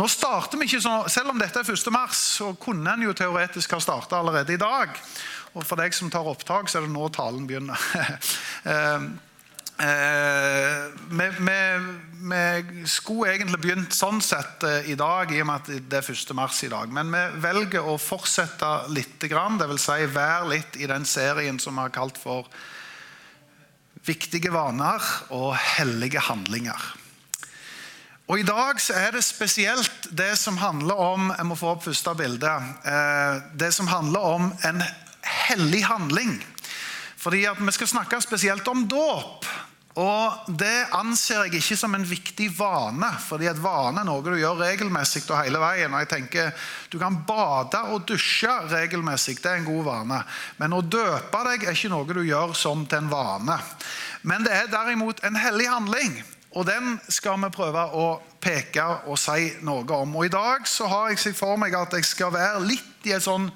Nå starter vi ikke så, Selv om dette er 1. mars, så kunne en jo teoretisk ha starta allerede i dag. Og for deg som tar opptak, så er det nå talen begynner. Eh, vi, skulle egentlig begynt sånn sett eh, i dag, i og med at det er 1. mars i dag. Men vi velger å fortsette litt, vil si være litt i den serien som vi har kalt for Viktige vaner og hellige handlinger. Og I dag så er det spesielt det som handler om jeg må få opp første bilde, eh, det som handler om en hellig handling. Fordi at Vi skal snakke spesielt om dåp. Og Det anser jeg ikke som en viktig vane, fordi et vane er noe du gjør regelmessig og hele veien. og jeg tenker Du kan bade og dusje regelmessig, det er en god vane. Men å døpe deg er ikke noe du gjør som til en vane. Men det er derimot en hellig handling, og den skal vi prøve å peke og si noe om. Og I dag så har jeg sett for meg at jeg skal være litt i et sånn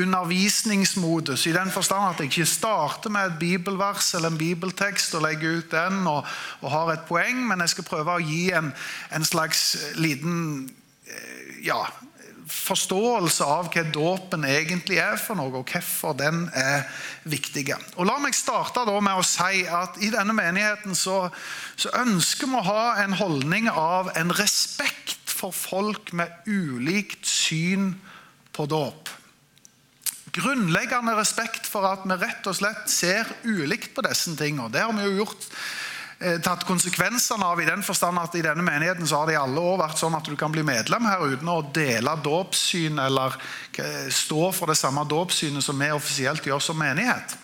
undervisningsmodus, i den forstand at jeg ikke starter med et bibelvers eller en bibeltekst og legger ut den og, og har et poeng, men jeg skal prøve å gi en, en slags liten eh, ja, forståelse av hva dåpen egentlig er for noe, og hvorfor den er viktig. La meg starte med å si at i denne menigheten så, så ønsker vi å ha en holdning av en respekt for folk med ulikt syn på dåp grunnleggende respekt for at vi rett og slett ser ulikt på disse tingene. Det har vi jo gjort, tatt konsekvensene av i den forstand at i denne menigheten så har det i alle år vært sånn at du kan bli medlem her uten å dele dåpssyn eller stå for det samme dåpssynet som vi offisielt gjør som menighet.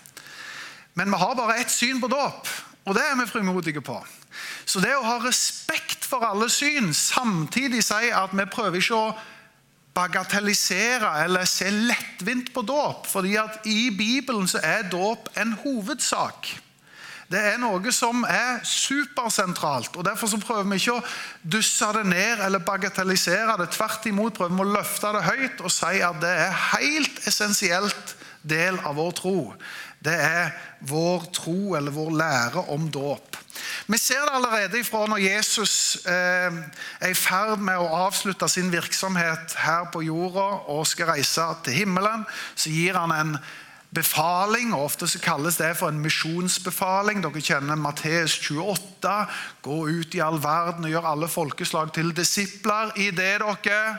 Men vi har bare ett syn på dåp, og det er vi frimodige på. Så det å ha respekt for alle syn, samtidig si at vi prøver ikke å bagatellisere eller se lettvint på dåp. fordi at i Bibelen så er dåp en hovedsak. Det er noe som er supersentralt. og Derfor så prøver vi ikke å dusse det ned eller bagatellisere det. Tvert imot prøver vi å løfte det høyt og si at det er helt essensielt del av vår tro. Det er vår tro eller vår lære om dåp. Vi ser det allerede ifra når Jesus eh, er i ferd med å avslutte sin virksomhet her på jorda og skal reise til himmelen. Så gir han en befaling, og ofte så kalles det for en misjonsbefaling. Dere kjenner Matteus 28. Gå ut i all verden og gjør alle folkeslag til disipler i det dere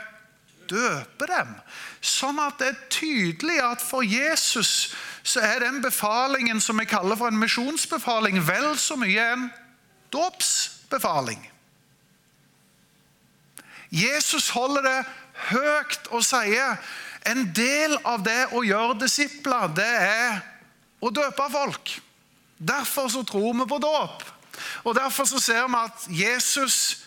døper dem. Sånn at det er tydelig at for Jesus så er den befalingen som vi kaller for en misjonsbefaling, vel så mye en dåpsbefaling. Jesus holder det høyt og sier en del av det å gjøre disipler, det er å døpe folk. Derfor så tror vi på dåp. Og Derfor så ser vi at Jesus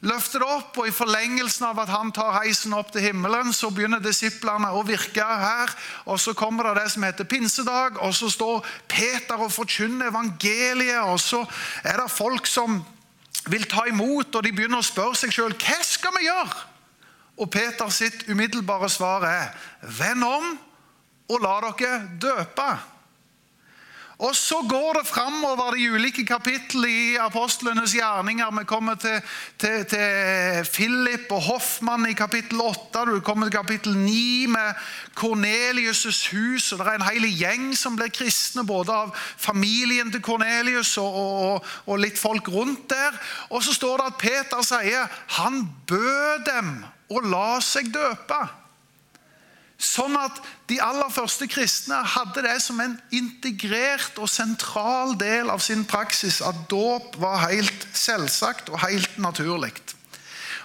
løfter det opp, og i forlengelsen av at han tar heisen opp til himmelen, så begynner disiplene å virke her. og Så kommer det det som heter pinsedag, og så står Peter og forkynner evangeliet. og Så er det folk som vil ta imot, og de begynner å spørre seg sjøl hva skal vi gjøre. Og Peter sitt umiddelbare svar er vend om og la dere døpe. Og Så går det framover de ulike kapitlene i apostlenes gjerninger. Vi kommer til, til, til Philip og Hoffmann i kapittel 8. Du kommer til kapittel 9 med Kornelius' hus. og Det er en hel gjeng som blir kristne, både av familien til Kornelius og, og, og litt folk rundt der. Og så står det at Peter sier han bød dem å la seg døpe. Sånn at de aller første kristne hadde det som en integrert og sentral del av sin praksis, at dåp var helt selvsagt og helt naturlig.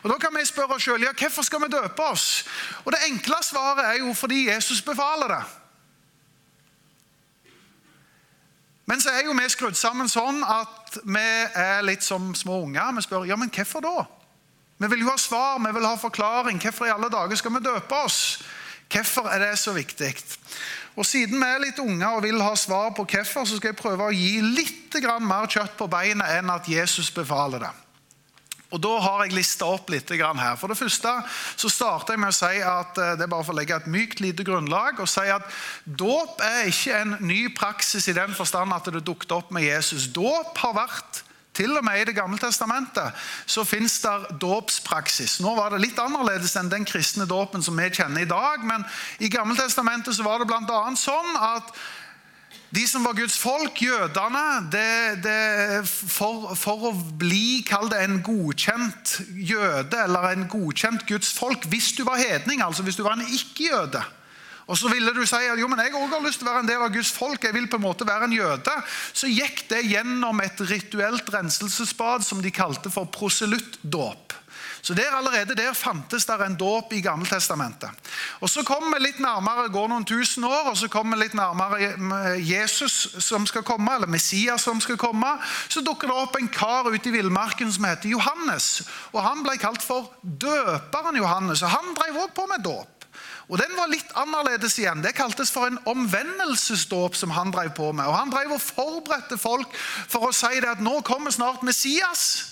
Og Da kan vi spørre oss selv, ja, hvorfor skal vi døpe oss. Og Det enkle svaret er jo fordi Jesus befaler det. Men så er jo vi skrudd sammen sånn at vi er litt som små unger. Vi spør ja, men hvorfor da? Vi vil jo ha svar, vi vil ha forklaring. Hvorfor i alle dager skal vi døpe oss? Hvorfor er det så viktig? Og Siden vi er litt unge og vil ha svar på hvorfor, så skal jeg prøve å gi litt mer kjøtt på beinet enn at Jesus befaler det. Og Da har jeg lista opp litt her. For det første så starter jeg med å si at eh, det er bare for å legge et mykt, lite grunnlag og si at dåp er ikke en ny praksis i den forstand at det dukket opp med Jesus. Dåp har vært Til og med i Det gamle testamentet så fins det dåpspraksis. Nå var det litt annerledes enn den kristne dåpen som vi kjenner i dag. Men i Gamle testamentet så var det bl.a. sånn at de som var Guds folk, jødene det, det, for, for, å bli kall det en godkjent jøde eller en godkjent Guds folk Hvis du var hedning, altså hvis du var en ikke-jøde og så ville du si at jo, men jeg også har lyst til å være en del av Guds folk, jeg vil på en måte være en jøde. Så gikk det gjennom et rituelt renselsesbad som de kalte for proselyttdåp. Så der Allerede der fantes der en dåp i Gammeltestamentet. Og Så kommer vi litt nærmere, går noen tusen år, og så kommer vi litt nærmere Jesus som skal komme, eller Messias som skal komme. Så dukker det opp en kar ute i villmarken som heter Johannes. og Han ble kalt for døperen Johannes, og han drev også på med dåp. Og Den var litt annerledes igjen. Det kaltes for en omvendelsesdåp. som Han drev på med. Og Han drev og forberedte folk for å si det at nå kommer snart Messias.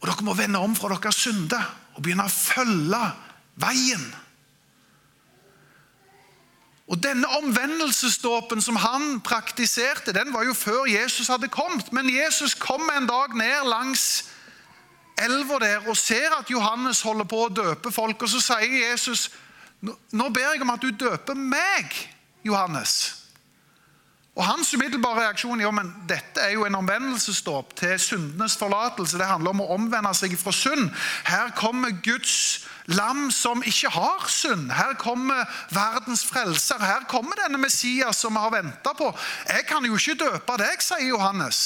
Og dere må vende om fra deres synder og begynne å følge veien. Og Denne omvendelsesdåpen som han praktiserte, den var jo før Jesus hadde kommet. Men Jesus kom en dag ned langs elva der og ser at Johannes holder på å døpe folk. Og så sier Jesus, 'Nå ber jeg om at du døper meg, Johannes.' Og Hans umiddelbare reaksjon er men dette er jo en omvendelsesdåp til syndenes forlatelse. Det handler om å omvende seg fra synd. Her kommer Guds lam som ikke har synd. Her kommer verdens frelser. Her kommer denne Messias som vi har venta på. Jeg kan jo ikke døpe deg, sier Johannes.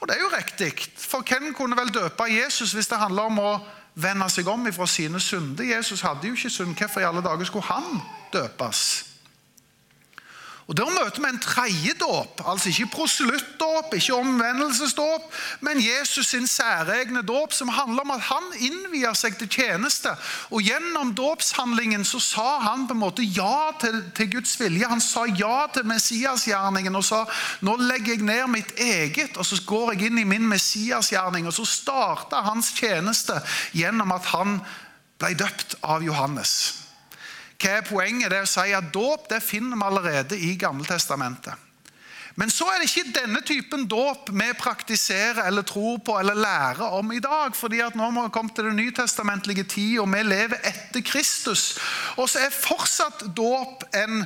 Og det er jo riktig. For hvem kunne vel døpe Jesus hvis det handler om å vende seg om ifra sine synder? Jesus hadde jo ikke synd. Hvorfor i alle dager skulle han døpes? Og Der møter vi en tredje dåp, altså ikke proselyttdåp, ikke omvendelsesdåp, men Jesus sin særegne dåp, som handler om at han innvier seg til tjeneste. Og Gjennom dåpshandlingen så sa han på en måte ja til, til Guds vilje. Han sa ja til Messiasgjerningen og sa nå legger jeg ned mitt eget, og så går jeg inn i min Messiasgjerning. Og så starta hans tjeneste gjennom at han ble døpt av Johannes. Hva er poenget? Det er å si at Dåp det finner vi allerede i Gammeltestamentet. Men så er det ikke denne typen dåp vi praktiserer eller tror på eller lærer om i dag. fordi at Nå må vi komme til det nytestamentlige tid, og vi lever etter Kristus. Og så er fortsatt dåp en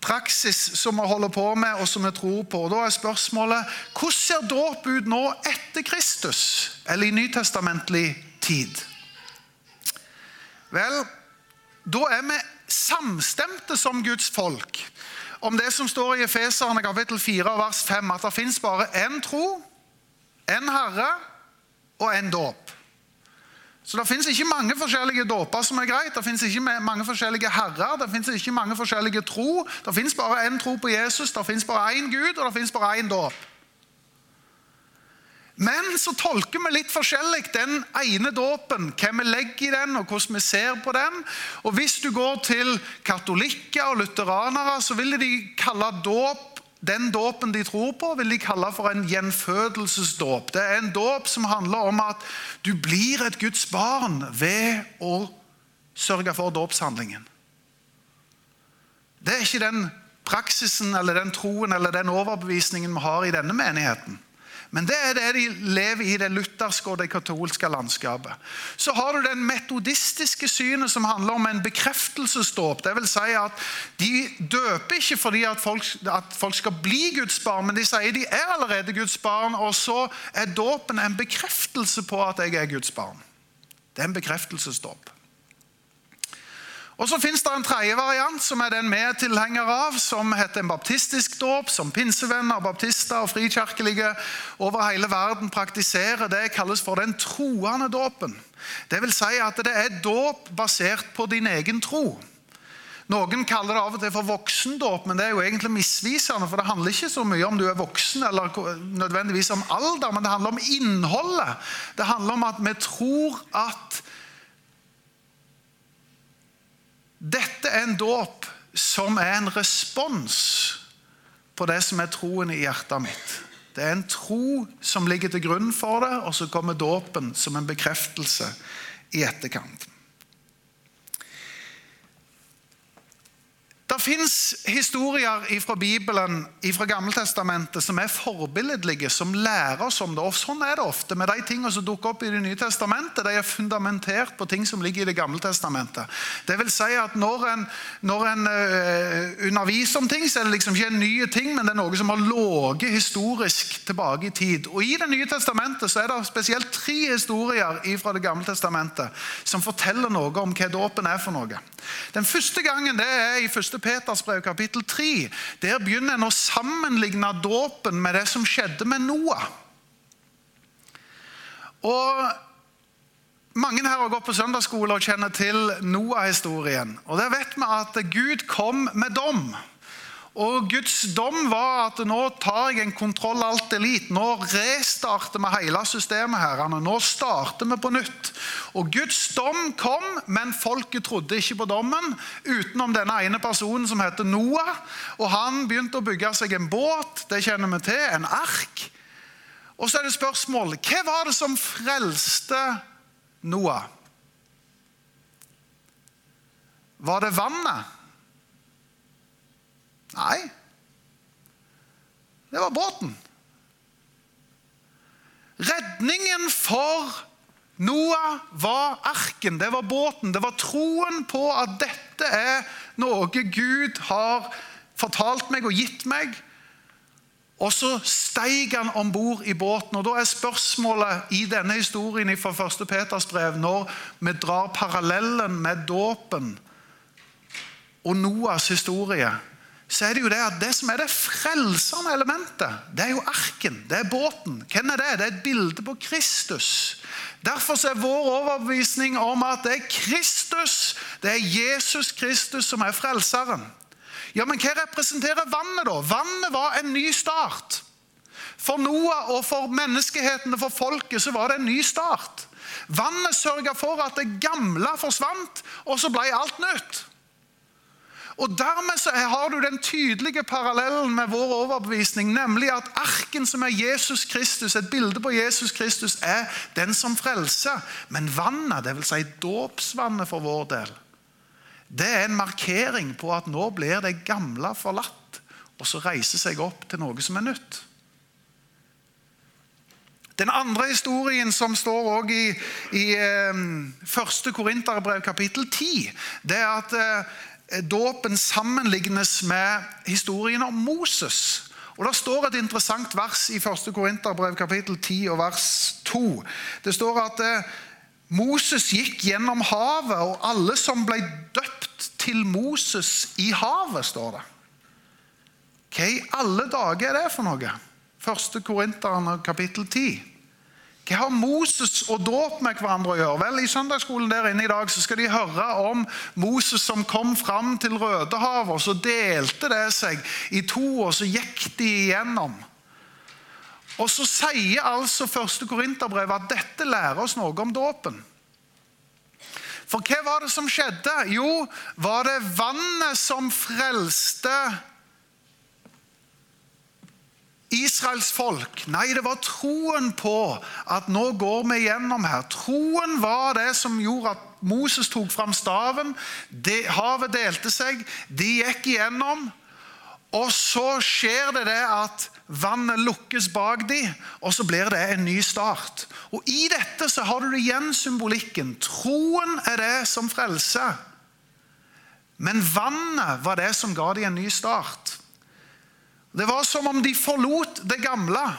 praksis som vi holder på med, og som vi tror på. Da er spørsmålet hvordan ser dåp ut nå etter Kristus, eller i nytestamentlig tid? Vel, da er vi samstemte som Guds folk om det som står i Efeserne kapittel 4 vers 5, at det fins bare én tro, én Herre og én dåp. Så Det fins ikke mange forskjellige dåper som er greit. Det fins ikke mange forskjellige herrer, det fins ikke mange forskjellige tro. Det fins bare én tro på Jesus, det fins bare én Gud, og det fins bare én dåp. Men så tolker vi litt forskjellig den ene dåpen, hva vi legger i den, og hvordan vi ser på den. Og Hvis du går til katolikker og lutheranere, så vil de kalle dåp den dåpen de tror på, vil de kalle for en gjenfødelsesdåp. Det er en dåp som handler om at du blir et Guds barn ved å sørge for dåpshandlingen. Det er ikke den praksisen eller den troen eller den overbevisningen vi har i denne menigheten. Men det er det de lever i det lutherske og det katolske landskapet. Så har du den metodistiske synet som handler om en bekreftelsesdåp. Vil si at De døper ikke fordi at folk, at folk skal bli Guds barn, men de sier de er allerede Guds barn, og så er dåpen en bekreftelse på at jeg er Guds barn. Det er en bekreftelsesdåp. Og Så finnes det en tredje variant, som er den vi er tilhengere av, som heter en baptistisk dåp, som pinsevenner, baptister og frikirkelige over hele verden praktiserer. Det kalles for den troende dåpen. Det vil si at det er dåp basert på din egen tro. Noen kaller det av og til for voksendåp, men det er jo egentlig misvisende. For det handler ikke så mye om du er voksen, eller nødvendigvis om alder, men det handler om innholdet. Det handler om at vi tror at dette er en dåp som er en respons på det som er troen i hjertet mitt. Det er en tro som ligger til grunn for det, og så kommer dåpen som en bekreftelse i etterkant. Det Det fins historier fra Bibelen fra Gammeltestamentet som er forbilledlige, som lærer oss om det. Og Sånn er det ofte med de tingene som dukker opp i Det nye testamentet. De er fundamentert på ting som ligger i Det gamle testamentet. Det vil si at Når en, når en uh, underviser om ting, så er det liksom ikke en ny ting, men det er noe som har ligget historisk tilbake i tid. Og I Det nye testamentet så er det spesielt tre historier fra Det gamle testamentet som forteller noe om hva dåpen er for noe. Den første gangen det er i 1. Peters brev kapittel 3. Der begynner en å sammenligne dåpen med det som skjedde med Noah. Og Mange her har gått på søndagsskole og kjenner til Noah-historien. Og Der vet vi at Gud kom med dom. Og Guds dom var at nå tar jeg en kontroll alt elite. Nå restarter vi hele systemet. her. Nå starter vi på nytt. Og Guds dom kom, men folket trodde ikke på dommen. Utenom denne ene personen som heter Noah. Og Han begynte å bygge seg en båt, det kjenner vi til, en ark. Og så er det spørsmål hva var det som frelste Noah? Var det vannet? Nei, det var båten. Redningen for Noah var arken, det var båten. Det var troen på at dette er noe Gud har fortalt meg og gitt meg. Og så steig han om bord i båten. og Da er spørsmålet i denne historien fra 1. Peters brev, når vi drar parallellen med dåpen og Noahs historie så er det jo det at det som er det frelsende elementet, det er jo arken, det er båten. Hvem er det? Det er et bilde på Kristus. Derfor er vår overbevisning om at det er Kristus, det er Jesus Kristus som er frelseren. Ja, Men hva representerer vannet, da? Vannet var en ny start. For Noah og for menneskeheten og for folket så var det en ny start. Vannet sørga for at det gamle forsvant, og så ble alt nytt. Og Dermed så har du den tydelige parallellen med vår overbevisning, nemlig at arken som er Jesus Kristus, et bilde på Jesus Kristus, er den som frelser. Men vannet, dvs. Si dåpsvannet for vår del, det er en markering på at nå blir det gamle forlatt, og så reiser seg opp til noe som er nytt. Den andre historien som står i, i første 1. Korinterbrev kapittel 10, det er at eh, dåpen sammenlignes med historien om Moses. Og Det står et interessant vers i 1. Korinterbrev kapittel 10 og vers 2. Det står at eh, Moses gikk gjennom havet, og alle som ble døpt til Moses i havet, står det. Hva i alle dager er det for noe? 1. Korinterne kapittel 10. Hva har Moses og dåp med hverandre å gjøre? Vel, I søndagsskolen der inne i dag så skal de høre om Moses som kom fram til Rødehavet. Så delte det seg i to, og så gikk de igjennom. Og Så sier altså første Korinterbrev at dette lærer oss noe om dåpen. For hva var det som skjedde? Jo, var det vannet som frelste Israels folk. Nei, det var troen på at nå går vi gjennom her. Troen var det som gjorde at Moses tok fram staven. Det, havet delte seg. De gikk igjennom. Og så skjer det det at vannet lukkes bak dem, og så blir det en ny start. Og I dette så har du igjen symbolikken. Troen er det som frelser. Men vannet var det som ga dem en ny start. Det var som om de forlot det gamle.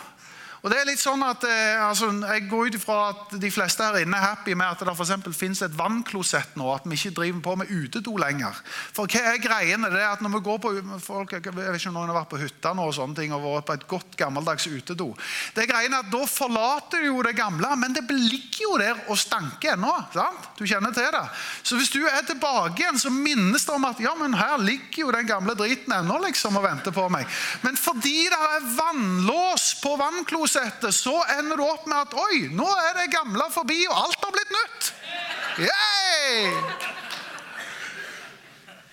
Og det er litt sånn at eh, altså, Jeg går ut ifra at de fleste her inne er happy med at det for finnes et vannklosett nå. At vi ikke driver på med utedo lenger. For hva er greiene? Det er at når vi går på folk, Jeg vet ikke om noen har vært på hytta nå og sånne ting, og vært på et godt gammeldags utedo. Det er greiene at Da forlater du jo det gamle, men det ligger jo der og stanker ennå. sant? Du kjenner til det. Så hvis du er tilbake igjen, så minnes det om at ja, men her ligger jo den gamle driten ennå liksom og venter på meg. Men fordi det er vannlås på vannklosettet fortsetter, så ender du opp med at oi, nå er det gamle forbi, og alt har blitt nytt. Yay!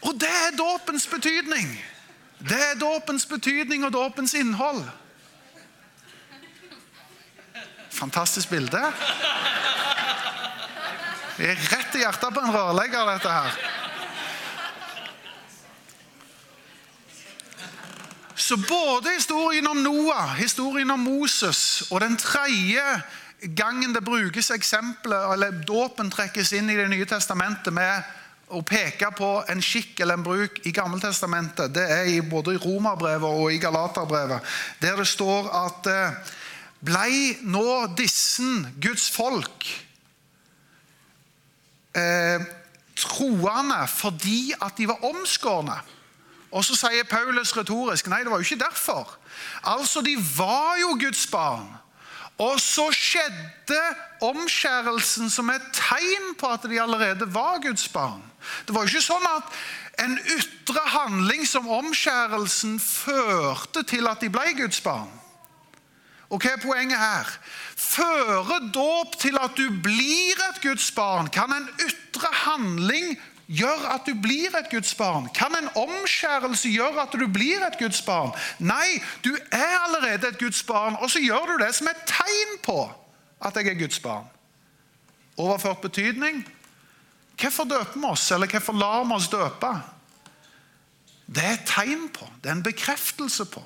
Og det er dåpens betydning. Det er dåpens betydning og dåpens innhold. Fantastisk bilde. Det er rett i hjertet på en rørlegger, dette her. Så både historien om Noah, historien om Moses og den tredje gangen det brukes eksempler, eller dåpen trekkes inn i Det nye testamentet med å peke på en skikk eller en bruk i Gammeltestamentet, det er både i Romerbrevet og i Galaterbrevet, der det står at eh, Blei nå dissen Guds folk eh, troende fordi at de var omskårne? Og så sier Paulus retorisk nei, det var jo ikke derfor. Altså, de var jo Guds barn. Og så skjedde omskjærelsen som et tegn på at de allerede var Guds barn. Det var jo ikke sånn at en ytre handling som omskjærelsen førte til at de ble Guds barn. Og hva er poenget her? Fører dåp til at du blir et Guds barn? Kan en ytre handling gjør at du blir et Guds barn? Kan en omskjærelse gjøre at du blir et Guds barn? Nei, du er allerede et Guds barn, og så gjør du det som et tegn på at jeg er Guds barn. Overført betydning. Hvorfor døper vi oss, eller hvorfor lar vi oss døpe? Det er et tegn på, det er en bekreftelse på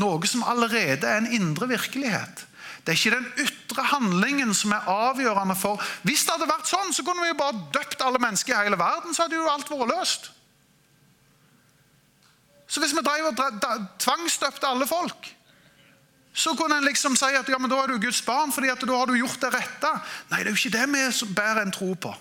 noe som allerede er en indre virkelighet. Det er ikke den ytre handlingen som er avgjørende for Hvis det hadde vært sånn, så kunne vi jo bare døpt alle mennesker i hele verden, så hadde jo alt vært løst. Så hvis vi drev og tvangsdøpte alle folk, så kunne en liksom si at ja, men da er du Guds barn, fordi at da har du gjort det rette. Nei, det er jo ikke det vi bærer en tro på.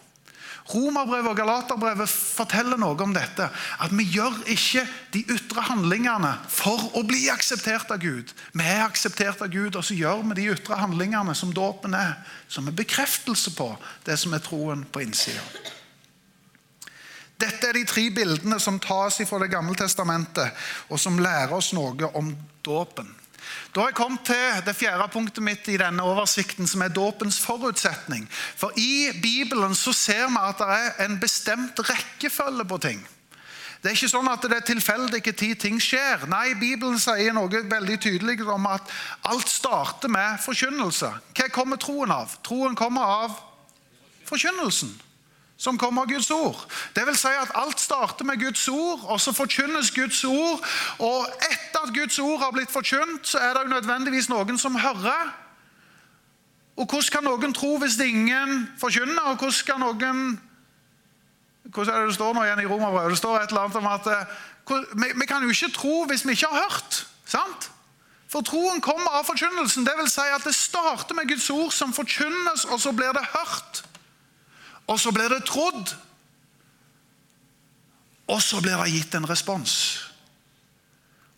Romerbrevet og Galaterbrevet forteller noe om dette. At vi gjør ikke de ytre handlingene for å bli akseptert av Gud. Vi er akseptert av Gud, og så gjør vi de ytre handlingene som dåpen er. Som en bekreftelse på det som er troen på innsida. Dette er de tre bildene som tas fra Det gamle testamentet, og som lærer oss noe om dåpen. Da har jeg kommet til det fjerde punktet mitt i denne oversikten, som er dåpens forutsetning. For i Bibelen så ser vi at det er en bestemt rekkefølge på ting. Det er ikke sånn at det er tilfeldig tid ting skjer. Nei, Bibelen sier noe veldig tydelig om at alt starter med forkynnelse. Hva kommer troen av? Troen kommer av forkynnelsen som kommer av Guds ord. Det vil si at Alt starter med Guds ord, og så forkynnes Guds ord. Og etter at Guds ord har blitt forkynt, så er det jo nødvendigvis noen som hører. Og hvordan kan noen tro hvis ingen forkynner? Og hvordan kan noen Hvordan er det det står nå igjen i Romerbrevet? Det står et eller annet om at eh, vi, kan jo ikke tro hvis vi ikke har hørt. sant? For troen kommer av forkynnelsen. Det vil si at det starter med Guds ord som forkynnes, og så blir det hørt. Og så blir det trodd. Og så blir det gitt en respons.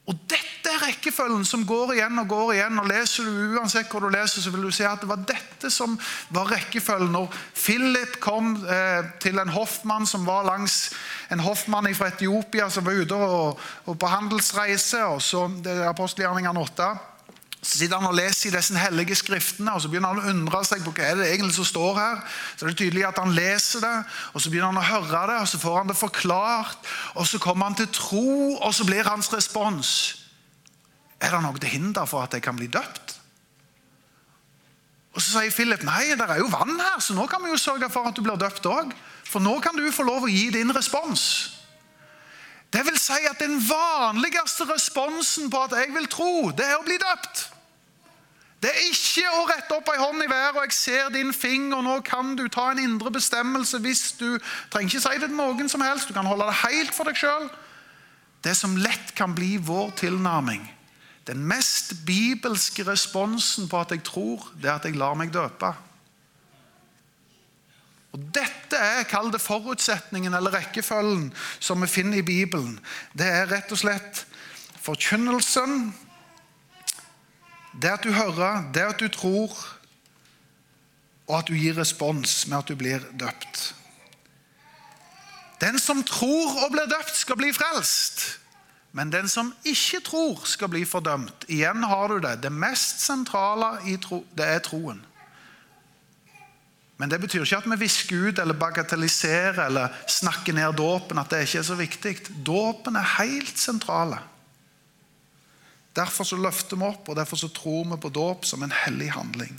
Og Dette er rekkefølgen som går igjen og går igjen. og Leser du uansett hvor du leser, så vil du se at det var dette som var rekkefølgen. Når Philip kom eh, til en hoffmann som var langs en hoffmann fra Etiopia som var ute og, og på handelsreise, og så det er apostelgjerningene 8 så sitter han og leser i disse hellige skriftene og så begynner han å undre seg på hva er det egentlig som står her. Så er det tydelig at han leser det, og så begynner han å høre det, og så får han det forklart. og Så kommer han til tro, og så blir hans respons Er det noe til hinder for at jeg kan bli døpt? Og Så sier Philip nei, det er jo vann her, så nå kan vi jo sørge for at du blir døpt òg. For nå kan du få lov å gi din respons. Det vil si at Den vanligste responsen på at jeg vil tro, det er å bli døpt. Det er ikke å rette opp ei hånd i været og jeg ser din finger, nå kan du ta en indre bestemmelse hvis du trenger ikke si det til noen som helst. Du kan holde det helt for deg sjøl. Det som lett kan bli vår tilnærming. Den mest bibelske responsen på at jeg tror, det er at jeg lar meg døpe. Og Dette er kall det forutsetningen eller rekkefølgen som vi finner i Bibelen. Det er rett og slett forkynnelsen, det at du hører, det at du tror, og at du gir respons med at du blir døpt. Den som tror og blir døpt, skal bli frelst. Men den som ikke tror, skal bli fordømt. Igjen har du det. Det mest sentrale tro, det er troen. Men det betyr ikke at vi visker ut eller bagatelliserer eller snakker ned dåpen. at det ikke er så viktig. Dåpen er helt sentrale. Derfor så løfter vi opp, og derfor så tror vi på dåp som en hellig handling.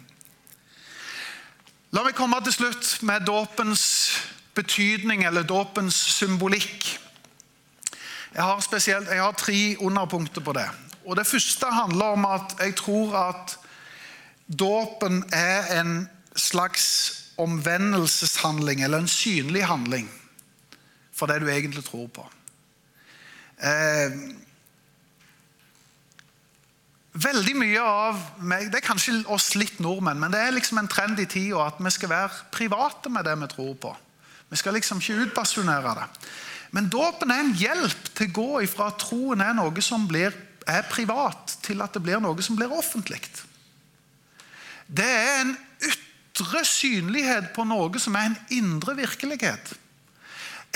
La meg komme til slutt med dåpens betydning, eller dåpens symbolikk. Jeg har, spesielt, jeg har tre underpunkter på det. Og Det første handler om at jeg tror at dåpen er en slags omvendelseshandling, eller en synlig handling, for det du egentlig tror på. Eh, veldig mye av meg Det er kanskje oss litt nordmenn, men det er liksom en trend i tida at vi skal være private med det vi tror på. Vi skal liksom ikke utbasunere det. Men dåpen er en hjelp til å gå ifra at troen er noe som blir, er privat, til at det blir noe som blir offentlig. Det er en ytre synlighet på noe som er en indre virkelighet.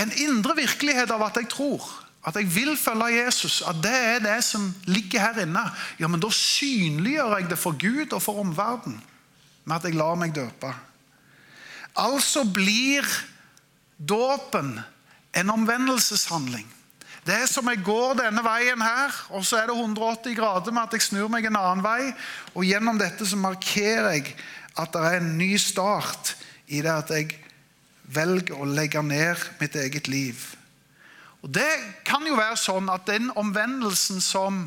En indre virkelighet av at jeg tror, at jeg vil følge Jesus, at det er det som ligger her inne. Ja, men Da synliggjør jeg det for Gud og for omverdenen med at jeg lar meg døpe. Altså blir dåpen en omvendelseshandling. Det er som jeg går denne veien her, og så er det 180 grader med at jeg snur meg en annen vei. Og gjennom dette så markerer jeg at det er en ny start i det at jeg velger å legge ned mitt eget liv. Og Det kan jo være sånn at den omvendelsen som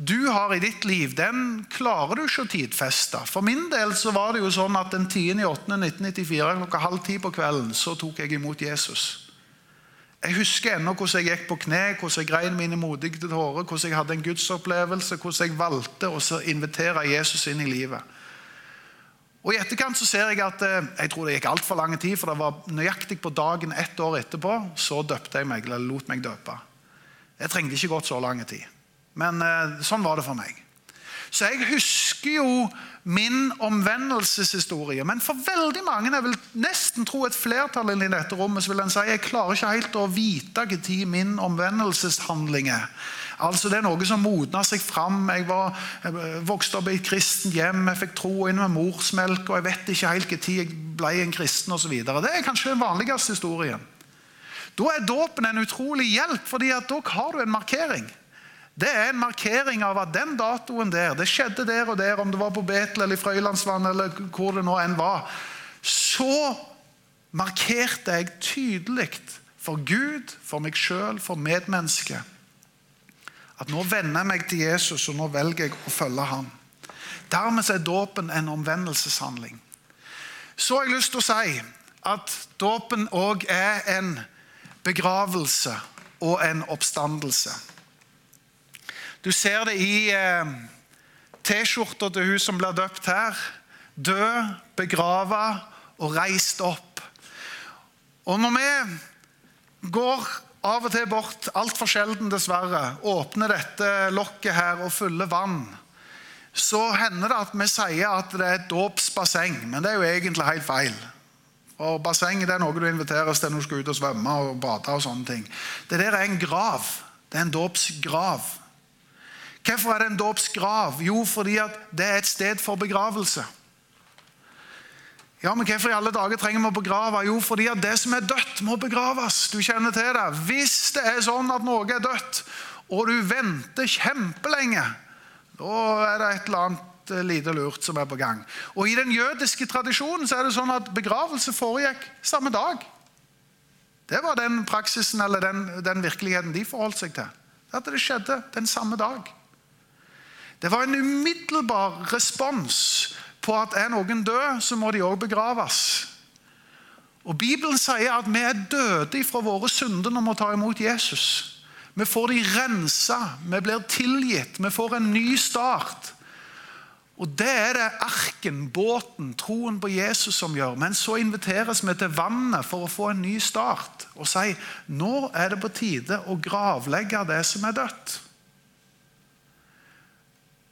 du har i ditt liv, den klarer du ikke å tidfeste. For min del så var det jo sånn at den 10.8.1994 klokka halv ti på kvelden så tok jeg imot Jesus. Jeg husker ennå hvordan jeg gikk på kne, hvordan jeg grein mine modige tårer, hvordan jeg hadde en gudsopplevelse, hvordan jeg valgte å invitere Jesus inn i livet. Og I etterkant så ser jeg at eh, jeg tror det gikk altfor lang tid, for det var nøyaktig på dagen ett år etterpå så døpte jeg meg, eller lot meg døpe. Jeg trengte ikke gått så lang tid. Men eh, sånn var det for meg. Så jeg husker jo min omvendelseshistorie. Men for veldig mange, jeg vil nesten tro et flertall i dette rommet, så vil en si jeg klarer ikke helt å vite når min omvendelseshandling er. Altså Det er noe som modna seg fram. Jeg, var, jeg vokste opp i et kristent hjem, jeg fikk tro inn med morsmelk, og jeg vet ikke helt når jeg ble en kristen osv. Det er kanskje den vanligste historien. Da er dåpen en utrolig hjelp, fordi at da har du en markering. Det er en markering av at den datoen der, det skjedde der og der, om det var på Betel eller i Frøylandsvann eller hvor det nå enn var, så markerte jeg tydelig for Gud, for meg sjøl, for medmennesket at nå vender jeg meg til Jesus, og nå velger jeg å følge ham. Dermed er dåpen en omvendelseshandling. Så har jeg lyst til å si at dåpen òg er en begravelse og en oppstandelse. Du ser det i eh, T-skjorta til hun som blir døpt her. Død, begrava og reist opp. Og når vi går av og til bort, altfor sjelden dessverre, åpner dette lokket her og fyller vann, så hender det at vi sier at det er et dåpsbasseng. Men det er jo egentlig helt feil. Og Basseng er noe du inviteres til når du skal ut og svømme og bade. og sånne ting. Det der er en grav. Det er en dåpsgrav. Hvorfor er det en dåpsgrav? Jo, fordi det er et sted for begravelse. Ja, men Hvorfor i alle dager trenger vi å begrave? Jo, fordi at det som er dødt, må begraves. Du kjenner til det. Hvis det er sånn at noe er dødt, og du venter kjempelenge, da er det et eller annet eh, lite lurt som er på gang. Og I den jødiske tradisjonen så er det sånn at begravelse foregikk samme dag. Det var den praksisen eller den, den virkeligheten de forholdt seg til. At det skjedde den samme dag. Det var en umiddelbar respons på at er noen død, så må de òg begraves. Og Bibelen sier at vi er døde fra våre synder når vi tar imot Jesus. Vi får de rensa, vi blir tilgitt, vi får en ny start. Og Det er det arken, båten, troen på Jesus som gjør. Men så inviteres vi til vannet for å få en ny start og si nå er det på tide å gravlegge det som er dødt.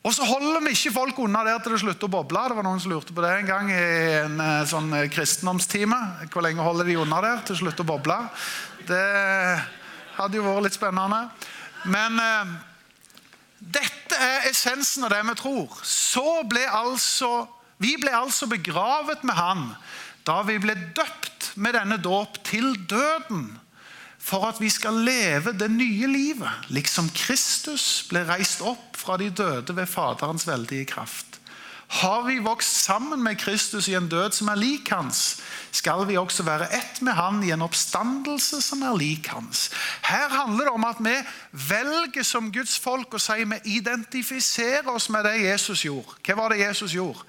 Og så holder vi ikke folk unna der til det slutter å boble. Det var noen som lurte på det en gang i en eh, sånn eh, kristendomstime. Hvor lenge holder de unna der til det slutter å boble? Det hadde jo vært litt spennende. Men eh, dette er essensen av det vi tror. Så ble altså, vi ble altså begravet med Han da vi ble døpt med denne dåp til døden for at vi skal leve det nye livet, liksom Kristus ble reist opp fra de døde ved Faderens veldige kraft. Har vi vokst sammen med Kristus i en død som er lik hans, skal vi også være ett med han i en oppstandelse som er lik hans. Her handler det om at vi velger som Guds folk å si vi identifiserer oss med det Jesus gjorde. Hva var det Jesus gjorde?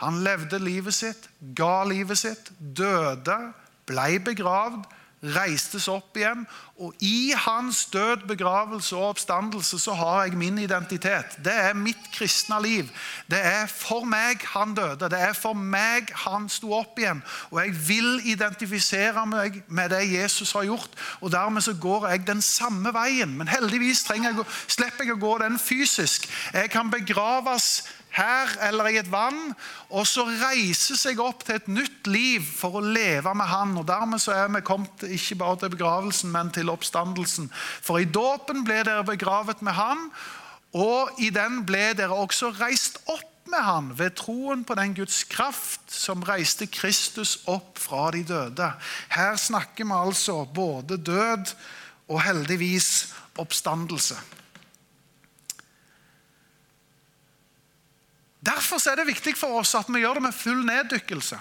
Han levde livet sitt, ga livet sitt, døde, ble begravd, reistes opp igjen. Og i hans død, begravelse og oppstandelse så har jeg min identitet. Det er mitt kristne liv. Det er for meg han døde. Det er for meg han sto opp igjen. Og jeg vil identifisere meg med det Jesus har gjort. Og dermed så går jeg den samme veien. Men heldigvis jeg, slipper jeg å gå den fysisk. Jeg kan begraves her eller i et vann, og så reise seg opp til et nytt liv for å leve med Han. Og Dermed så er vi kommet ikke bare til begravelsen, men til oppstandelsen. For i dåpen ble dere begravet med Han, og i den ble dere også reist opp med Han ved troen på den Guds kraft som reiste Kristus opp fra de døde. Her snakker vi altså både død og heldigvis oppstandelse. Derfor er det viktig for oss at vi gjør det med full neddykkelse.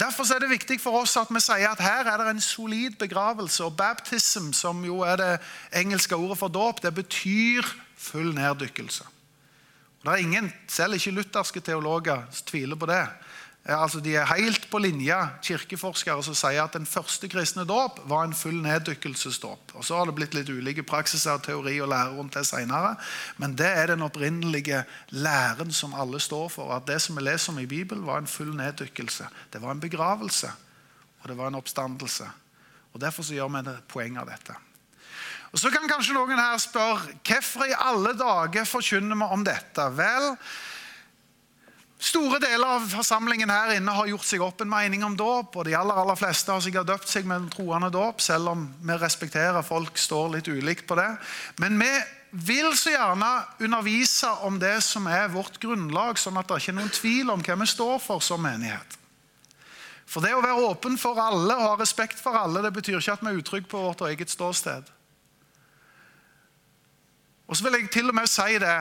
Derfor er det viktig for oss at vi sier at her er det en solid begravelse. Og baptism, som jo er det engelske ordet for dåp, det betyr full neddykkelse. Og det er ingen, selv ikke lutherske teologer, tviler på det. Altså, de er helt på linje, kirkeforskere som sier at den første kristne dåp var en full neddykkelsesdåp. Og Så har det blitt litt ulike praksiser, teori og lære rundt det senere. Men det er den opprinnelige læren som alle står for. At det som vi leser om i Bibelen, var en full neddykkelse. Det var en begravelse, og det var en oppstandelse. Og Derfor så gjør vi et poeng av dette. Og Så kan kanskje noen her spørre hvorfor i alle dager forkynner vi om dette? Vel, Store deler av forsamlingen her inne har gjort seg opp en mening om dåp. og De aller, aller fleste har sikkert døpt seg med en troende dåp, selv om vi respekterer folk står litt ulikt på det. Men vi vil så gjerne undervise om det som er vårt grunnlag, sånn at det ikke er noen tvil om hva vi står for som menighet. For det å være åpen for alle og ha respekt for alle, det betyr ikke at vi er utrygge på vårt eget ståsted. Og så vil jeg til og med si det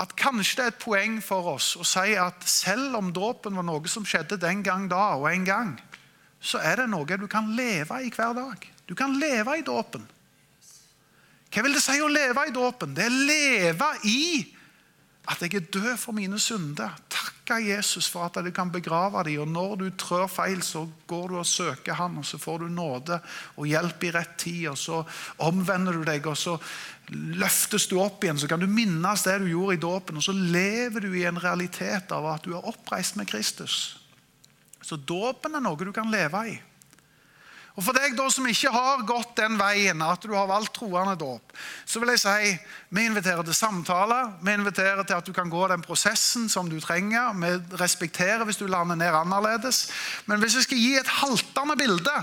at kanskje det er et poeng for oss å si at selv om dåpen var noe som skjedde den gang da og en gang, så er det noe du kan leve i hver dag. Du kan leve i dåpen. Hva vil det si å leve i dåpen? Det er leve i at jeg er død for mine synder. Takke Jesus for at du kan begrave dem. Og når du trør feil, så går du og søker Han, og så får du nåde og hjelp i rett tid. Og så omvender du deg, og så løftes du opp igjen, så kan du minnes det du gjorde i dåpen. Og så lever du i en realitet av at du er oppreist med Kristus. Så dåpen er noe du kan leve i. Og For deg da som ikke har gått den veien, at du har valgt troende dåp, så vil jeg si vi inviterer til samtale. Vi inviterer til at du kan gå den prosessen som du trenger. Vi respekterer hvis du lander ned annerledes. Men hvis jeg skal gi et haltende bilde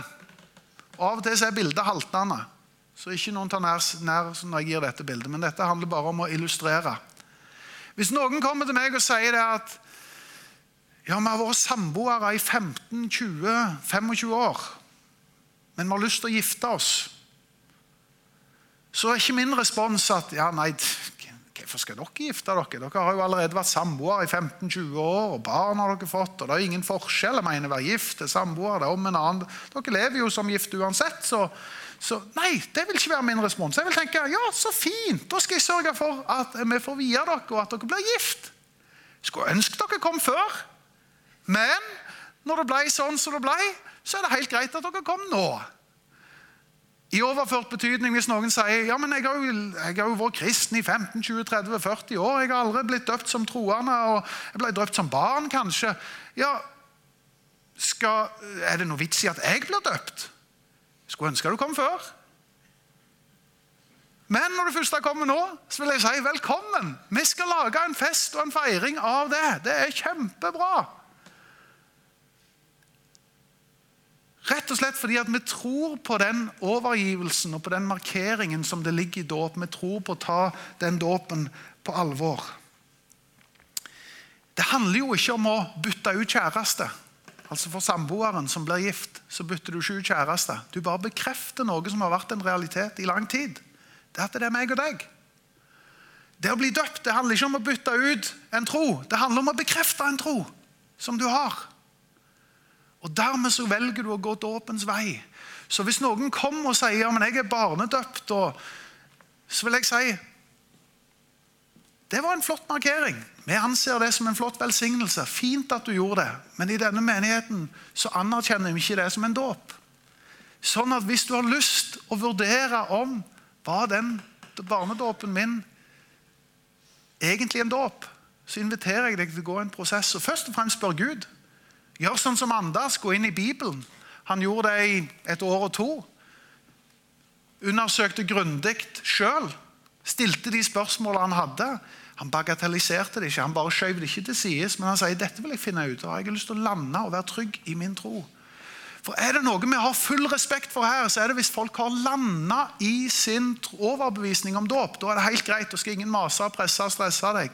og Av og til er bildet haltende. Så ikke noen tar nær, nær når jeg gir dette bildet, men dette handler bare om å illustrere. Hvis noen kommer til meg og sier det at ja, vi har vært samboere i 15-20-25 år, men vi har lyst til å gifte oss, så er ikke min respons at ja, nei, hvorfor skal dere gifte dere? Dere har jo allerede vært samboere i 15-20 år, og barn har dere fått, og det er ingen forskjell. Jeg mener, være gift til samboer, det er om en annen. Dere lever jo som gift uansett, så så nei, det vil ikke være min respons. Jeg vil tenke ja, så fint, da skal jeg sørge for at vi får vie dere, og at dere blir gift. Skulle ønske dere kom før. Men når det ble sånn som det ble, så er det helt greit at dere kom nå. I overført betydning hvis noen sier ja, men jeg har jo, jeg har jo vært kristen i 15, 20, 30, 40 år. Jeg har aldri blitt døpt som troende, og jeg ble døpt som barn, kanskje. Ja, skal, Er det noe vits i at jeg blir døpt? Skulle ønske du kom før. Men når du først kommer nå, så vil jeg si velkommen. Vi skal lage en fest og en feiring av det. Det er kjempebra. Rett og slett fordi at vi tror på den overgivelsen og på den markeringen som det ligger i dåp. Vi tror på å ta den dåpen på alvor. Det handler jo ikke om å bytte ut kjæreste. Altså For samboeren som blir gift, så bytter du ikke ut kjæreste. Du bare bekrefter noe som har vært en realitet i lang tid. Det er at det er meg og deg. Det å bli døpt det handler ikke om å bytte ut en tro. Det handler om å bekrefte en tro som du har. Og Dermed så velger du å gå dåpens vei. Så hvis noen kommer og sier ja, men jeg er barnedøpt, så vil jeg si det var en flott markering. Vi anser det som en flott velsignelse. Fint at du gjorde det. Men i denne menigheten så anerkjenner vi ikke det som en dåp. Sånn at hvis du har lyst å vurdere om var den barnedåpen min egentlig en dåp, så inviterer jeg deg til å gå en prosess. Og først og fremst spør Gud. Gjør sånn som Anders, gå inn i Bibelen. Han gjorde det i et år og to. Undersøkte grundig sjøl. Stilte de spørsmålene han hadde. Han bagatelliserte det ikke, han bare skjøv det ikke til sides. Men han sier dette vil jeg finne ut av. Jeg har lyst til å lande og være trygg i min tro. For Er det noe vi har full respekt for her, så er det hvis folk har landa i sin overbevisning om dåp. Da er det helt greit. Da skal ingen mase, presse og stresse deg.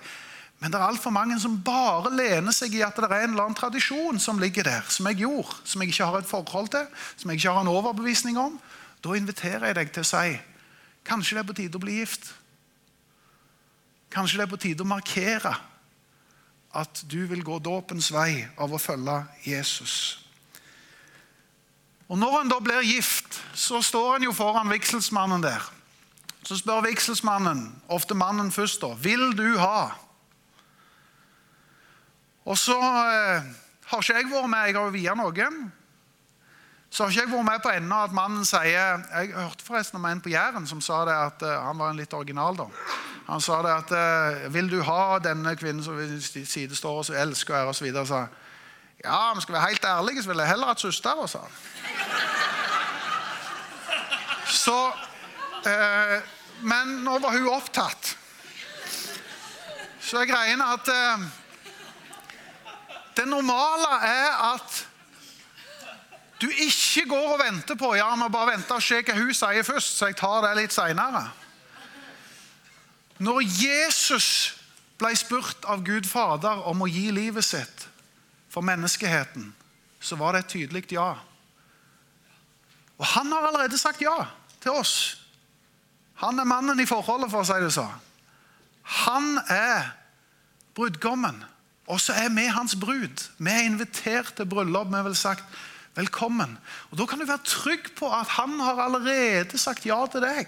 Men det er altfor mange som bare lener seg i at det er en eller annen tradisjon som ligger der, som jeg gjorde, som jeg ikke har et forhold til, som jeg ikke har en overbevisning om. Da inviterer jeg deg til å si kanskje det er på tide å bli gift. Kanskje det er på tide å markere at du vil gå dåpens vei av å følge Jesus. Og Når en da blir gift, så står en jo foran vigselsmannen der. Så spør vigselsmannen, ofte mannen først, da, vil du ha? Og så eh, har ikke jeg vært med, jeg har jo via noen. Så har ikke jeg vært med på ennå at mannen sier Jeg hørte forresten om en på Jæren som sa det at uh, han var en litt original. da. Han sa det at uh, 'Vil du ha denne kvinnen som side står og elsker og ære?' Og sa ja, jeg skal være helt ærlig, så vil jeg heller hatt søster, sa han. Så eh, Men nå var hun opptatt. Så er greien at det normale er at du ikke går og venter på ja, må bare vente og se hva hun sier først, så jeg tar det litt seinere. Når Jesus ble spurt av Gud Fader om å gi livet sitt for menneskeheten, så var det et tydelig ja. Og han har allerede sagt ja til oss. Han er mannen i forholdet, for å si det sånn. Han er brudgommen. Og så er vi hans brud. Vi er invitert til bryllup. Vi vil sagt velkommen. Og Da kan du være trygg på at han har allerede sagt ja til deg.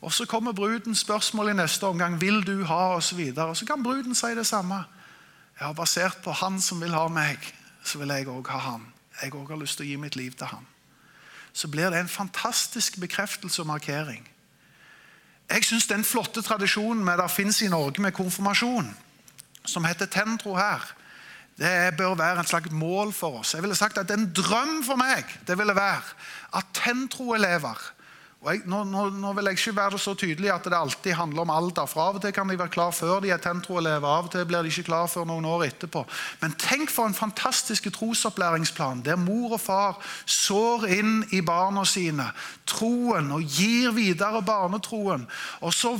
Og Så kommer brudens spørsmål i neste omgang. Vil du ha? Og så, og så kan bruden si det samme. Ja, Basert på han som vil ha meg, så vil jeg òg ha han. Jeg òg har lyst til å gi mitt liv til han. Så blir det en fantastisk bekreftelse og markering. Jeg syns den flotte tradisjonen vi det finnes i Norge med konfirmasjon som heter Tentro her, det bør være en slags mål for oss. Jeg ville sagt at En drøm for meg det ville være at Tentro-elever og jeg, nå, nå, nå, vil jeg ikke være så tydelig at det alltid handler om alder. for Av og til kan de være klar før de er Tentro-elever, av og til blir de ikke klar før noen år etterpå. Men tenk for en fantastisk trosopplæringsplan der mor og far sår inn i barna sine troen og gir videre barnetroen. Og så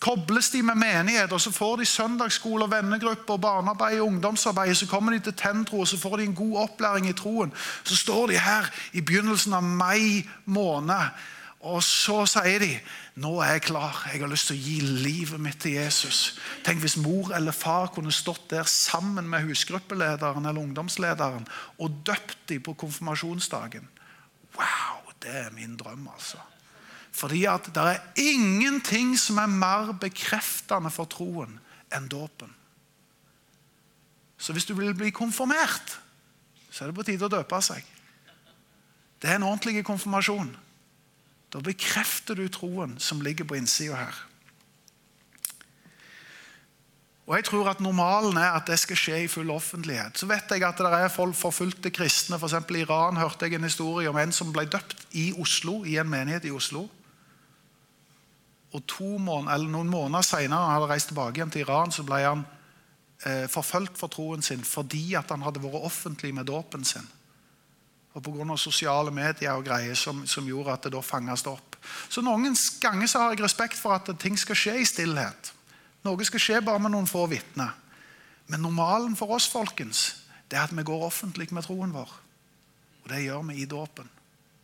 kobles de med menighet, og så får de søndagsskole, vennegrupper, barnearbeid og ungdomsarbeid. Så kommer de til Tentro og så får de en god opplæring i troen. Så står de her i begynnelsen av mai måned, og så sier de nå er jeg klar, jeg har lyst til å gi livet mitt til Jesus. Tenk hvis mor eller far kunne stått der sammen med husgruppelederen eller ungdomslederen og døpt dem på konfirmasjonsdagen. Wow, det er min drøm, altså. Fordi at det er ingenting som er mer bekreftende for troen enn dåpen. Så hvis du vil bli konfirmert, så er det på tide å døpe seg. Det er en ordentlig konfirmasjon. Da bekrefter du troen som ligger på innsida her. Og jeg tror at Normalen er at det skal skje i full offentlighet. Så vet jeg at det er folk forfulgte kristne. For I Iran hørte jeg en historie om en som ble døpt i Oslo, i en menighet i Oslo. Og måneder, noen måneder senere han hadde reist tilbake igjen til Iran, så ble han eh, forfulgt for troen sin fordi han hadde vært offentlig med dåpen sin. Og Pga. sosiale medier og greier som, som, gjorde at det da fanges opp. Så Noen ganger så har jeg respekt for at ting skal skje i stillhet. Noe skal skje bare med noen få vitner. Men normalen for oss folkens, det er at vi går offentlig med troen vår. Og det gjør vi i dåpen.